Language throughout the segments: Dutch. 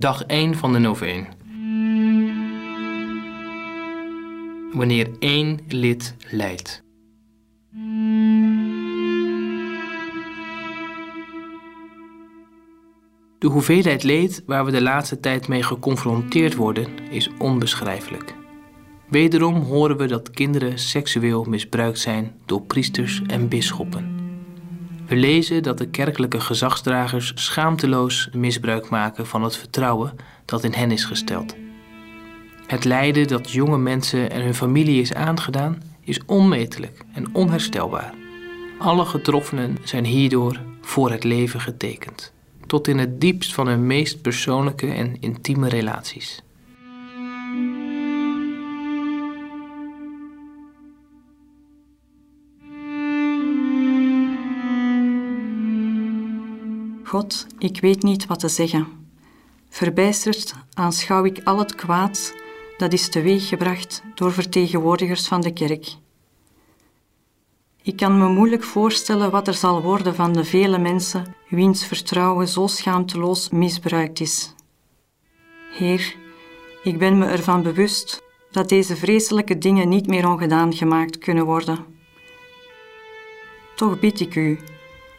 Dag 1 van de noveen. Wanneer één lid lijdt. De hoeveelheid leed waar we de laatste tijd mee geconfronteerd worden is onbeschrijfelijk. Wederom horen we dat kinderen seksueel misbruikt zijn door priesters en bisschoppen. We lezen dat de kerkelijke gezagsdragers schaamteloos misbruik maken van het vertrouwen dat in hen is gesteld. Het lijden dat jonge mensen en hun familie is aangedaan is onmetelijk en onherstelbaar. Alle getroffenen zijn hierdoor voor het leven getekend, tot in het diepst van hun meest persoonlijke en intieme relaties. God, ik weet niet wat te zeggen. Verbijsterd aanschouw ik al het kwaad dat is teweeggebracht door vertegenwoordigers van de kerk. Ik kan me moeilijk voorstellen wat er zal worden van de vele mensen wiens vertrouwen zo schaamteloos misbruikt is. Heer, ik ben me ervan bewust dat deze vreselijke dingen niet meer ongedaan gemaakt kunnen worden. Toch bid ik u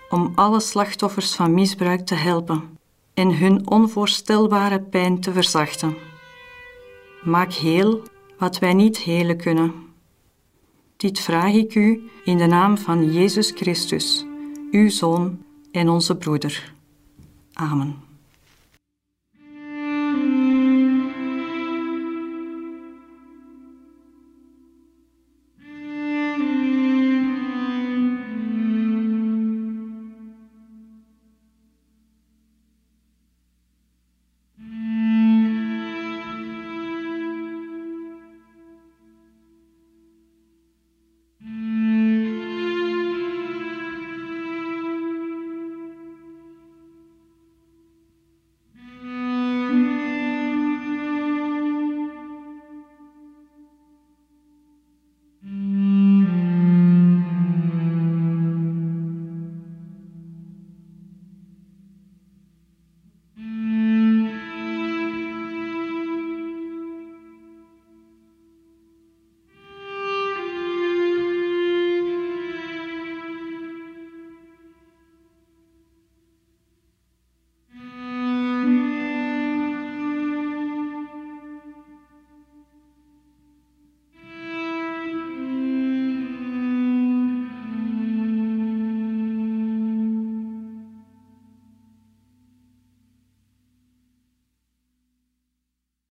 om alle slachtoffers van misbruik te helpen en hun onvoorstelbare pijn te verzachten. Maak heel wat wij niet helen kunnen. Dit vraag ik u in de naam van Jezus Christus, uw Zoon en onze broeder. Amen.